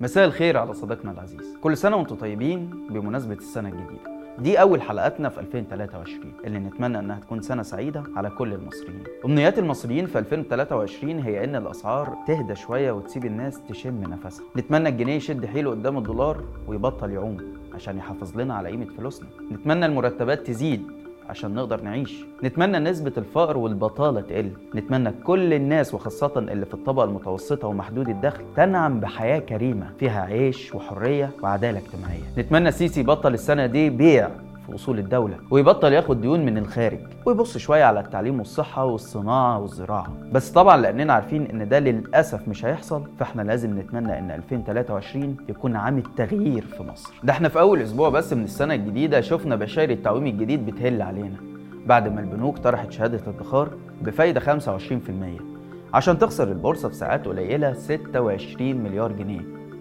مساء الخير على صديقنا العزيز. كل سنة وأنتم طيبين بمناسبة السنة الجديدة. دي أول حلقاتنا في 2023 اللي نتمنى إنها تكون سنة سعيدة على كل المصريين. أمنيات المصريين في 2023 هي إن الأسعار تهدى شوية وتسيب الناس تشم نفسها. نتمنى الجنيه يشد حيله قدام الدولار ويبطل يعوم عشان يحافظ لنا على قيمة فلوسنا. نتمنى المرتبات تزيد عشان نقدر نعيش. نتمنى نسبة الفقر والبطالة تقل. نتمنى كل الناس وخاصة اللي في الطبقة المتوسطة ومحدود الدخل تنعم بحياة كريمة فيها عيش وحرية وعدالة اجتماعية. نتمنى السيسي يبطل السنة دي بيع في اصول الدولة ويبطل ياخد ديون من الخارج ويبص شوية على التعليم والصحة والصناعة والزراعة. بس طبعا لأننا عارفين إن ده للأسف مش هيحصل فإحنا لازم نتمنى إن 2023 يكون عام التغيير في مصر. ده إحنا في أول أسبوع بس من السنة الجديدة شفنا بشاير التعويم الجديد بتهل علينا بعد ما البنوك طرحت شهادة ادخار بفايدة 25% عشان تخسر البورصة في ساعات قليلة 26 مليار جنيه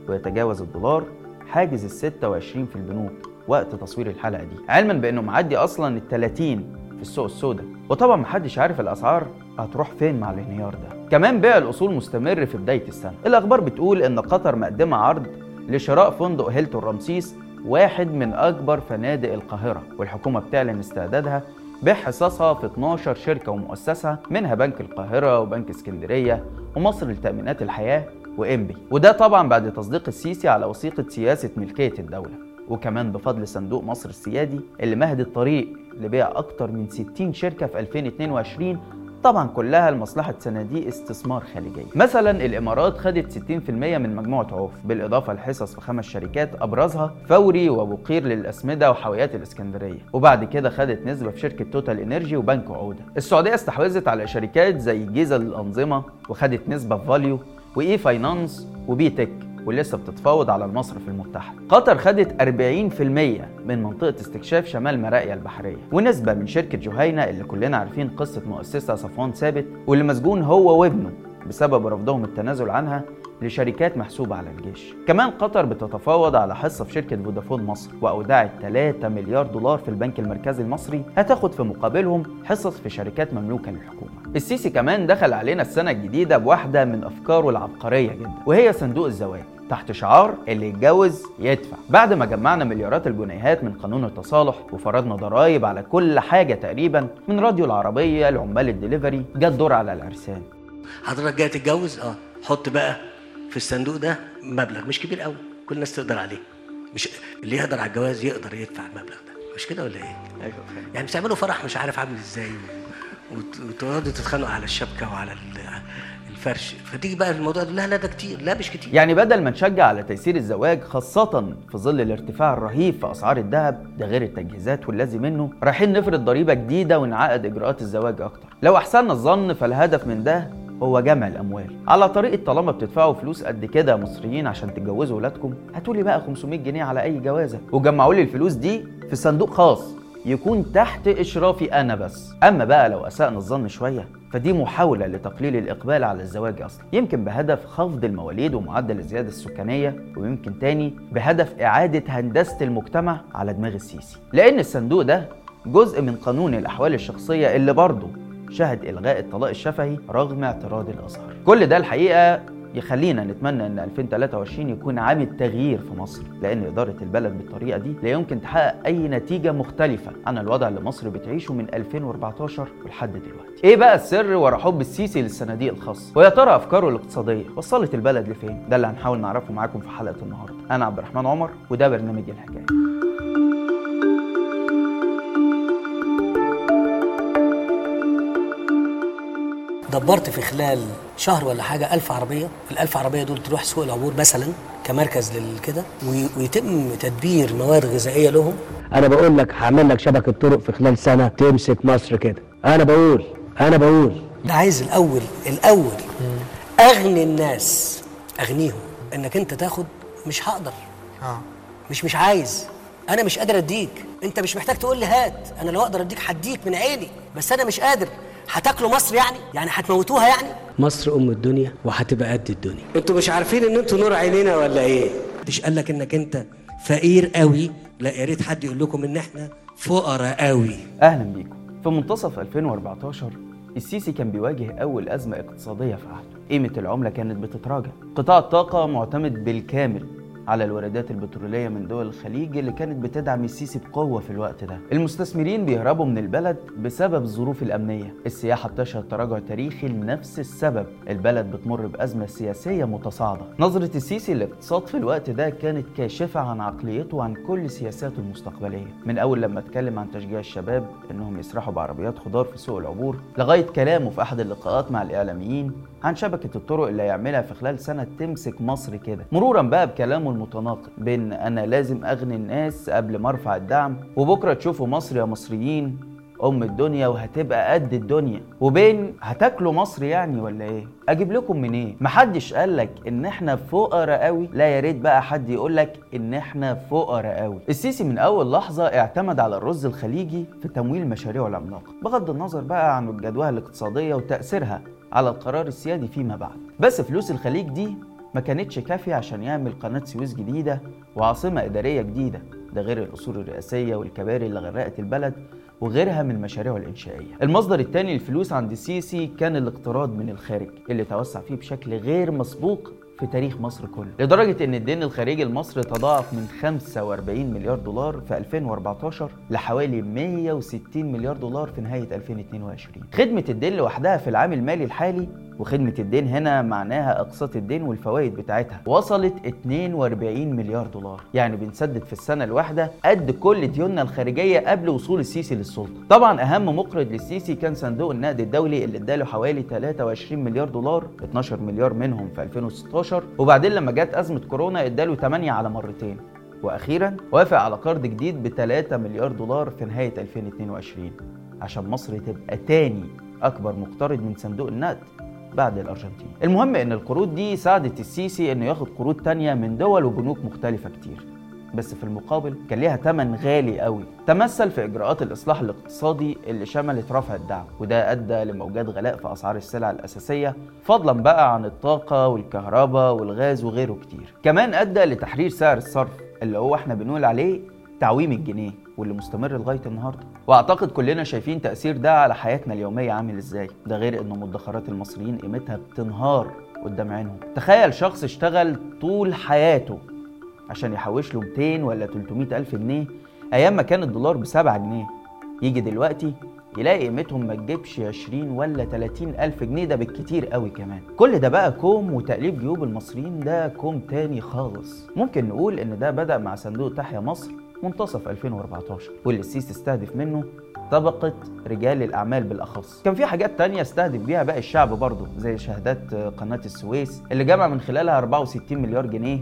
ويتجاوز الدولار حاجز ال 26 في البنوك. وقت تصوير الحلقة دي علما بأنه معدي أصلا ال 30 في السوق السوداء. وطبعا محدش عارف الأسعار هتروح فين مع الانهيار ده. كمان بيع الأصول مستمر في بداية السنة. الأخبار بتقول إن قطر مقدمة عرض لشراء فندق هيلتون رمسيس واحد من أكبر فنادق القاهرة والحكومة بتعلن استعدادها بيع حصصها في 12 شركة ومؤسسة منها بنك القاهرة وبنك اسكندرية ومصر لتأمينات الحياة وإنبي. وده طبعا بعد تصديق السيسي على وثيقة سياسة ملكية الدولة. وكمان بفضل صندوق مصر السيادي اللي مهد الطريق لبيع أكتر من 60 شركة في 2022 طبعا كلها لمصلحة صناديق استثمار خارجية. مثلا الإمارات خدت 60% من مجموعة عوف بالإضافة لحصص في خمس شركات أبرزها فوري وأبو قير للأسمدة وحاويات الإسكندرية. وبعد كده خدت نسبة في شركة توتال إنرجي وبنك عودة. السعودية استحوذت على شركات زي جيزة للأنظمة وخدت نسبة في فاليو وإي فاينانس وبي تك. ولسه بتتفاوض على المصرف المتحد. قطر خدت 40% من منطقة استكشاف شمال مراقيا البحرية ونسبة من شركة جهينة اللي كلنا عارفين قصة مؤسسها صفوان ثابت واللي مسجون هو وابنه بسبب رفضهم التنازل عنها لشركات محسوبة على الجيش. كمان قطر بتتفاوض على حصة في شركة فودافون مصر وأودعت 3 مليار دولار في البنك المركزي المصري هتاخد في مقابلهم حصص في شركات مملوكة للحكومة. السيسي كمان دخل علينا السنة الجديدة بواحدة من أفكاره العبقرية جدا وهي صندوق الزواج. تحت شعار اللي يتجوز يدفع. بعد ما جمعنا مليارات الجنيهات من قانون التصالح وفرضنا ضرائب على كل حاجة تقريبا من راديو العربية لعمال الدليفري جت دور على العرسان. حضرتك جاي تتجوز؟ آه. حط بقى في الصندوق ده مبلغ مش كبير قوي كل الناس تقدر عليه. مش اللي يقدر على الجواز يقدر يدفع المبلغ ده. مش كده ولا إيه؟ أيوه. يعني بتعملوا فرح مش عارف عامل إزاي وتقعدوا تتخانقوا على الشبكة وعلى الفرش فتيجي بقى الموضوع ده. لا لا ده كتير. لا مش كتير. يعني بدل ما نشجع على تيسير الزواج خاصة في ظل الارتفاع الرهيب في أسعار الذهب ده غير التجهيزات والذي منه رايحين نفرض ضريبة جديدة ونعقد إجراءات الزواج أكتر. لو أحسننا الظن فالهدف من ده هو جمع الأموال. على طريقة طالما بتدفعوا فلوس قد كده مصريين عشان تتجوزوا ولادكم هاتوا لي بقى 500 جنيه على أي جوازة. وجمعوا لي الفلوس دي في صندوق خاص يكون تحت إشرافي أنا بس. أما بقى لو أسأنا الظن شوية فدي محاولة لتقليل الإقبال على الزواج أصلا. يمكن بهدف خفض المواليد ومعدل الزيادة السكانية ويمكن تاني بهدف إعادة هندسة المجتمع على دماغ السيسي. لأن الصندوق ده جزء من قانون الأحوال الشخصية اللي برضه شهد إلغاء الطلاق الشفهي رغم اعتراض الأزهر. كل ده الحقيقة يخلينا نتمنى إن 2023 يكون عام التغيير في مصر لأن إدارة البلد بالطريقة دي لا يمكن تحقق أي نتيجة مختلفة عن الوضع اللي مصر بتعيشه من 2014 ولحد دلوقتي. إيه بقى السر ورا حب السيسي للصناديق الخاصة؟ ويا ترى أفكاره الاقتصادية وصلت البلد لفين؟ ده اللي هنحاول نعرفه معاكم في حلقة النهارده. أنا عبد الرحمن عمر وده برنامج الحكاية. دبرت في خلال شهر ولا حاجة ألف عربية الألف عربية دول تروح سوق العبور مثلا كمركز للكده ويتم تدبير مواد غذائية لهم. أنا بقول لك هعمل لك شبكة طرق في خلال سنة تمسك مصر كده. أنا بقول أنا بقول. ده عايز الأول الأول أغني الناس أغنيهم إنك أنت تاخد مش هقدر. آه. مش مش عايز. أنا مش قادر أديك. أنت مش محتاج تقول لي هات. أنا لو أقدر أديك هديك من عيني بس أنا مش قادر. هتاكلوا مصر يعني؟ يعني هتموتوها يعني؟ مصر أم الدنيا وهتبقى قد الدنيا. أنتوا مش عارفين إن أنتوا نور عينينا ولا إيه؟ مش قال لك إنك أنت فقير قوي؟ لا يا ريت حد يقول لكم إن إحنا فقراء قوي. أهلا بيكم. في منتصف 2014 السيسي كان بيواجه أول أزمة اقتصادية في عهده. قيمة العملة كانت بتتراجع. قطاع الطاقة معتمد بالكامل. على الواردات البترولية من دول الخليج اللي كانت بتدعم السيسي بقوة في الوقت ده. المستثمرين بيهربوا من البلد بسبب الظروف الأمنية. السياحة بتشهد تراجع تاريخي لنفس السبب. البلد بتمر بأزمة سياسية متصاعدة. نظرة السيسي للاقتصاد في الوقت ده كانت كاشفة عن عقليته وعن كل سياساته المستقبلية. من أول لما اتكلم عن تشجيع الشباب إنهم يسرحوا بعربيات خضار في سوق العبور لغاية كلامه في أحد اللقاءات مع الإعلاميين عن شبكة الطرق اللي هيعملها في خلال سنة تمسك مصر كده. مرورا بقى بكلامه المتناقض بين أنا لازم أغني الناس قبل ما أرفع الدعم وبكرة تشوفوا مصر يا مصريين أم الدنيا وهتبقى قد الدنيا وبين هتاكلوا مصر يعني ولا إيه؟ أجيب لكم منين؟ إيه؟ محدش قالك إن إحنا فقراء قوي لا يا ريت بقى حد يقولك إن إحنا فقراء قوي السيسي من أول لحظة اعتمد على الرز الخليجي في تمويل مشاريعه العملاقة بغض النظر بقى عن الجدوى الاقتصادية وتأثيرها على القرار السيادي فيما بعد بس فلوس الخليج دي ما كانتش كافية عشان يعمل قناة سويس جديدة وعاصمة إدارية جديدة ده غير الأصول الرئاسية والكباري اللي غرقت البلد وغيرها من مشاريعه الإنشائية. المصدر الثاني للفلوس عند السيسي كان الاقتراض من الخارج اللي توسع فيه بشكل غير مسبوق في تاريخ مصر كله. لدرجة إن الدين الخارجي لمصر تضاعف من 45 مليار دولار في 2014 لحوالي 160 مليار دولار في نهاية 2022 خدمة الدين لوحدها في العام المالي الحالي وخدمة الدين هنا معناها أقساط الدين والفوائد بتاعتها. وصلت 42 مليار دولار. يعني بنسدد في السنة الواحدة قد كل ديوننا الخارجية قبل وصول السيسي للسلطة. طبعا أهم مقرض للسيسي كان صندوق النقد الدولي اللي اداله حوالي 23 مليار دولار 12 مليار منهم في 2016 وبعدين لما جت أزمة كورونا اداله 8 على مرتين. وأخيرا وافق على قرض جديد ب 3 مليار دولار في نهاية 2022 عشان مصر تبقى تاني أكبر مقترض من صندوق النقد. بعد الأرجنتين. المهم إن القروض دي ساعدت السيسي إنه ياخد قروض تانية من دول وبنوك مختلفة كتير. بس في المقابل كان ليها ثمن غالي قوي. تمثل في إجراءات الإصلاح الاقتصادي اللي شملت رفع الدعم وده أدى لموجات غلاء في أسعار السلع الأساسية فضلا بقى عن الطاقة والكهرباء والغاز وغيره كتير. كمان أدى لتحرير سعر الصرف اللي هو إحنا بنقول عليه تعويم الجنيه. واللي مستمر لغاية النهارده. وأعتقد كلنا شايفين تأثير ده على حياتنا اليومية عامل إزاي. ده غير ان مدخرات المصريين قيمتها بتنهار قدام عينهم. تخيل شخص اشتغل طول حياته عشان يحوش له 200 ولا 300 ألف جنيه أيام ما كان الدولار ب 7 جنيه. يجي دلوقتي يلاقي قيمتهم ما تجيبش 20 ولا 30 ألف جنيه ده بالكتير قوي كمان. كل ده بقى كوم وتقليب جيوب المصريين ده كوم تاني خالص. ممكن نقول إن ده بدأ مع صندوق تحيا مصر منتصف 2014 واللي السيسي استهدف منه طبقة رجال الأعمال بالأخص. كان في حاجات تانية استهدف بيها باقي الشعب برضه زي شهادات قناة السويس اللي جمع من خلالها 64 مليار جنيه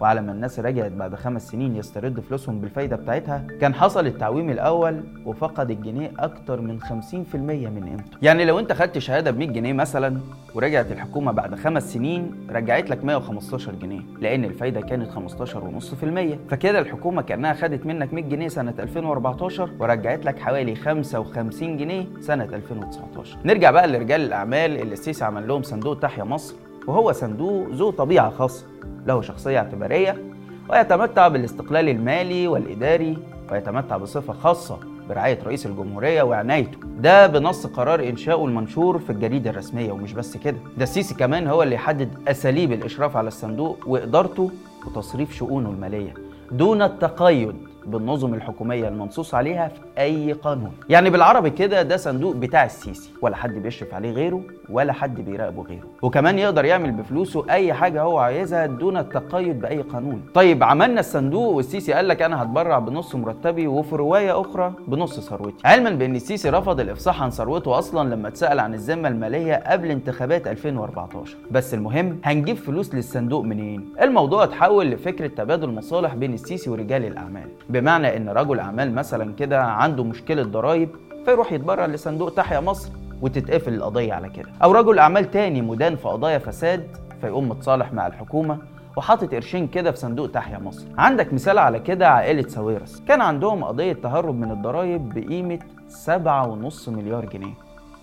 وعلى ما الناس رجعت بعد خمس سنين يستردوا فلوسهم بالفايدة بتاعتها. كان حصل التعويم الأول وفقد الجنيه أكتر من 50% من قيمته. يعني لو أنت خدت شهادة ب 100 جنيه مثلا ورجعت الحكومة بعد خمس سنين رجعت لك 115 جنيه لأن الفايدة كانت 15.5% فكده الحكومة كأنها خدت منك 100 جنيه سنة 2014 ورجعت لك حوالي 55 جنيه سنة 2019 نرجع بقى لرجال الأعمال اللي السيسي عمل لهم صندوق تحيا مصر وهو صندوق ذو طبيعة خاصة له شخصية اعتبارية ويتمتع بالاستقلال المالي والإداري ويتمتع بصفة خاصة برعاية رئيس الجمهورية وعنايته. ده بنص قرار إنشاؤه المنشور في الجريدة الرسمية ومش بس كده ده السيسي كمان هو اللي يحدد أساليب الإشراف على الصندوق وإدارته وتصريف شؤونه المالية. دون التقيد بالنظم الحكومية المنصوص عليها في أي قانون. يعني بالعربي كده ده صندوق بتاع السيسي. ولا حد بيشرف عليه غيره ولا حد بيراقبه غيره. وكمان يقدر يعمل بفلوسه أي حاجة هو عايزها دون التقيد بأي قانون. طيب عملنا الصندوق والسيسي قال لك أنا هتبرع بنص مرتبي وفي رواية أخرى بنص ثروتي. علما بأن السيسي رفض الإفصاح عن ثروته أصلا لما اتسأل عن الذمة المالية قبل انتخابات 2014 بس المهم هنجيب فلوس للصندوق منين؟ الموضوع اتحول لفكرة تبادل مصالح بين السيسي ورجال الأعمال. بمعنى إن رجل أعمال مثلا كده عنده مشكلة ضرائب فيروح يتبرع لصندوق تحيا مصر وتتقفل القضية على كده. أو رجل أعمال تاني مدان في قضايا فساد فيقوم متصالح مع الحكومة وحاطط قرشين كده في صندوق تحيا مصر. عندك مثال على كده عائلة ساويرس. كان عندهم قضية تهرب من الضرائب بقيمة 7.5 مليار جنيه.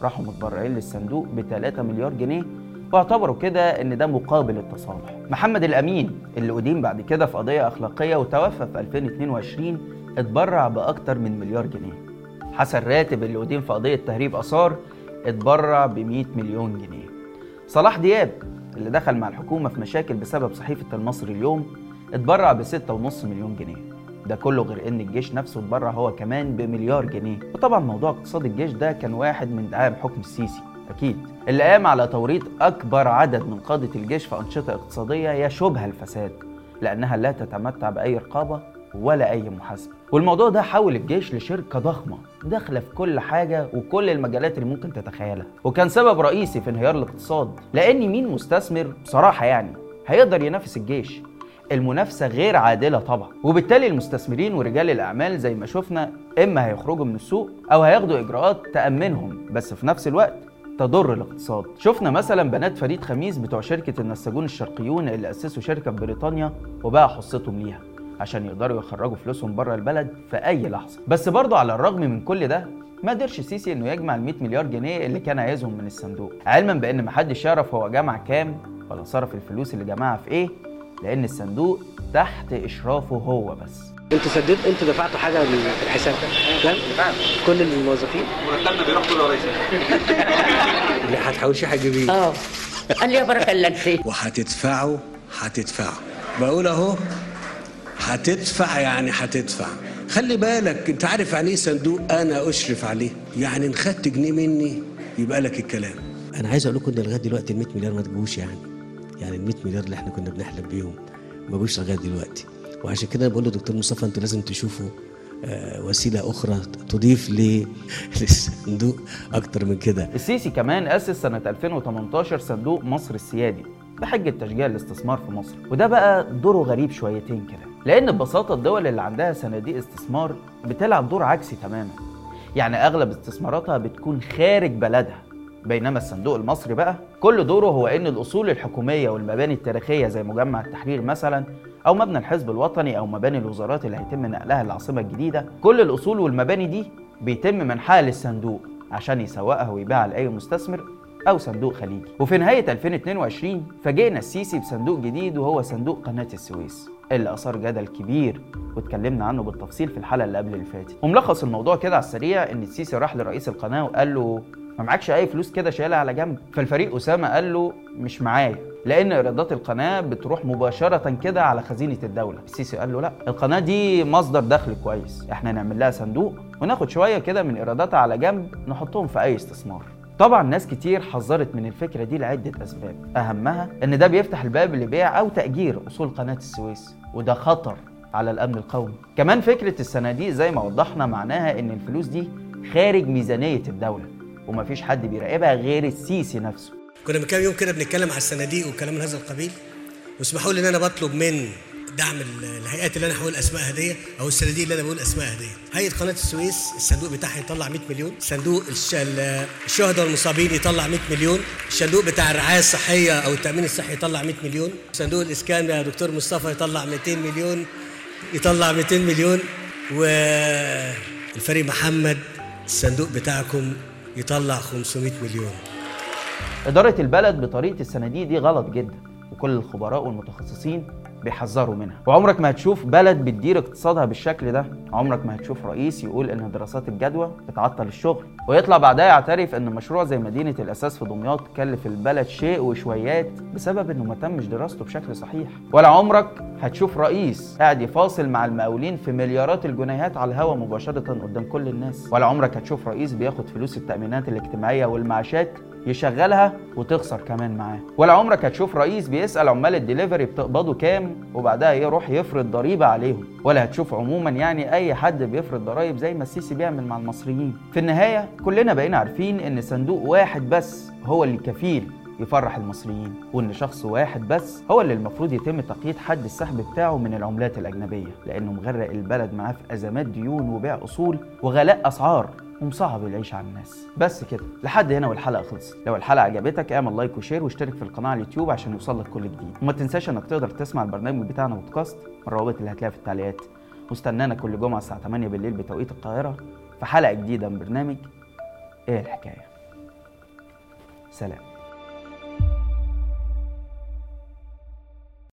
راحوا متبرعين للصندوق ب 3 مليار جنيه واعتبروا كده إن ده مقابل التصالح. محمد الأمين اللي أدين بعد كده في قضية أخلاقية وتوفى في 2022 اتبرع بأكتر من مليار جنيه. حسن راتب اللي أدين في قضية تهريب آثار اتبرع ب 100 مليون جنيه. صلاح دياب اللي دخل مع الحكومة في مشاكل بسبب صحيفة المصري اليوم اتبرع ب 6.5 مليون جنيه. ده كله غير إن الجيش نفسه اتبرع هو كمان بمليار جنيه. وطبعا موضوع اقتصاد الجيش ده كان واحد من دعائم حكم السيسي. أكيد. اللي قام على توريط أكبر عدد من قادة الجيش في أنشطة اقتصادية يشبه الفساد لأنها لا تتمتع بأي رقابة ولا أي محاسبة. والموضوع ده حول الجيش لشركة ضخمة داخلة في كل حاجة وكل المجالات اللي ممكن تتخيلها. وكان سبب رئيسي في انهيار الاقتصاد لأن مين مستثمر؟ بصراحة يعني هيقدر ينافس الجيش. المنافسة غير عادلة طبعا. وبالتالي المستثمرين ورجال الأعمال زي ما شفنا إما هيخرجوا من السوق أو هياخدوا إجراءات تأمنهم بس في نفس الوقت تضر الاقتصاد. شفنا مثلا بنات فريد خميس بتوع شركة النساجون الشرقيون اللي أسسوا شركة في بريطانيا وباعوا حصتهم ليها عشان يقدروا يخرجوا فلوسهم بره البلد في أي لحظة. بس برضه على الرغم من كل ده ما قدرش السيسي إنه يجمع ال 100 مليار جنيه اللي كان عايزهم من الصندوق. علما بأن محدش يعرف هو جمع كام ولا صرف الفلوس اللي جمعها في إيه لأن الصندوق تحت إشرافه هو بس. أنتوا سددت أنتوا دفعتوا حاجة من الحساب لا كل الموظفين. مرتبنا بيروح كله يا ريس اللي هتحوشي هتجيبيه آه. قال لي يا بركه الا انت وهتدفعوا هتدفعوا بقول اهو هتدفع يعني هتدفع. خلي بالك انت عارف يعني إيه صندوق؟ أنا اشرف عليه. يعني ان خدت جنيه مني يبقى لك الكلام. أنا عايز أقول لكم ان لغاية دلوقتي ال 100 مليار ما تجوش يعني. يعني ال 100 مليار اللي إحنا كنا بنحلم بيهم ما جوش لغاية دلوقتي. وعشان كده بقول لدكتور مصطفى أنتوا لازم تشوفوا آه، وسيلة أخرى تضيف للصندوق أكتر من كده. السيسي كمان أسس سنة 2018 صندوق مصر السيادي بحجة تشجيع الاستثمار في مصر. وده بقى دوره غريب شويتين كده لأن ببساطة الدول اللي عندها صناديق استثمار بتلعب دور عكسي تماما. يعني أغلب استثماراتها بتكون خارج بلدها بينما الصندوق المصري بقى كل دوره هو إن الأصول الحكومية والمباني التاريخية زي مجمع التحرير مثلا أو مبنى الحزب الوطني أو مباني الوزارات اللي هيتم نقلها للعاصمة الجديدة. كل الأصول والمباني دي بيتم منحها للصندوق عشان يسوقها ويبيعها لأي مستثمر أو صندوق خليجي. وفي نهاية 2022 فاجئنا السيسي بصندوق جديد وهو صندوق قناة السويس. اللي أثار جدل كبير واتكلمنا عنه بالتفصيل في الحلقة اللي قبل اللي فاتت. وملخص الموضوع كده على السريع إن السيسي راح لرئيس القناة وقال له ما معكش أي فلوس كده شايلها على جنب. فالفريق أسامة قال له مش معايا لأن إيرادات القناة بتروح مباشرة كده على خزينة الدولة. السيسي قال له لأ القناة دي مصدر دخل كويس إحنا نعمل لها صندوق وناخد شوية كده من إيراداتها على جنب نحطهم في أي استثمار. طبعا ناس كتير حذرت من الفكرة دي لعدة أسباب. أهمها إن ده بيفتح الباب لبيع أو تأجير أصول قناة السويس وده خطر على الأمن القومي. كمان فكرة الصناديق زي ما وضحنا معناها إن الفلوس دي خارج ميزانية الدولة. ومفيش حد بيراقبها غير السيسي نفسه. كنا من كام يوم كده بنتكلم على الصناديق وكلام من هذا القبيل واسمحوا لي إن أنا بطلب من دعم ال- الهيئات اللي أنا هقول اسماء هديه أو الصناديق اللي أنا بقول اسماء هديه هيئة قناة السويس الصندوق بتاعها يطلع 100 مليون. صندوق الش- ال- الشهداء والمصابين يطلع 100 مليون. الصندوق بتاع الرعاية الصحية أو التأمين الصحي يطلع 100 مليون. صندوق الإسكان يا دكتور مصطفى يطلع 200 مليون يطلع 200 مليون. والفريق محمد الصندوق بتاعكم يطلع 500 مليون. إدارة البلد بطريقة الصناديق دي غلط جدا وكل الخبراء والمتخصصين بيحذروا منها. وعمرك ما هتشوف بلد بتدير اقتصادها بالشكل ده. عمرك ما هتشوف رئيس يقول إن دراسات الجدوى بتعطل الشغل. ويطلع بعدها يعترف إن مشروع زي مدينة الأساس في دمياط كلف البلد شيء وشويات بسبب إنه ما تمش دراسته بشكل صحيح. ولا عمرك هتشوف رئيس قاعد يفاصل مع المقاولين في مليارات الجنيهات على الهوا مباشرة قدام كل الناس. ولا عمرك هتشوف رئيس بياخد فلوس التأمينات الاجتماعية والمعاشات يشغلها وتخسر كمان معاه. ولا عمرك هتشوف رئيس بيسأل عمال الدليفري بتقبضوا كام وبعدها يروح يفرض ضريبة عليهم. ولا هتشوف عموما يعني أي حد بيفرض ضرايب زي ما السيسي بيعمل مع المصريين. في النهاية كلنا بقينا عارفين إن صندوق واحد بس هو اللي كفيل. يفرح المصريين وإن شخص واحد بس هو اللي المفروض يتم تقييد حد السحب بتاعه من العملات الأجنبية لأنه مغرق البلد معاه في أزمات ديون وبيع أصول وغلاء أسعار ومصعب العيش على الناس. بس كده لحد هنا والحلقة خلصت. لو الحلقة عجبتك اعمل like و share واشترك في القناة على اليوتيوب عشان يوصلك كل جديد. وما تنساش إنك تقدر تسمع البرنامج بتاعنا بودكاست الروابط اللي هتلاقيها في التعليقات. واستنانا كل جمعة الساعة 8 بالليل بتوقيت القاهرة في حلقة جديدة من برنامج إيه الحكاية؟ سلام.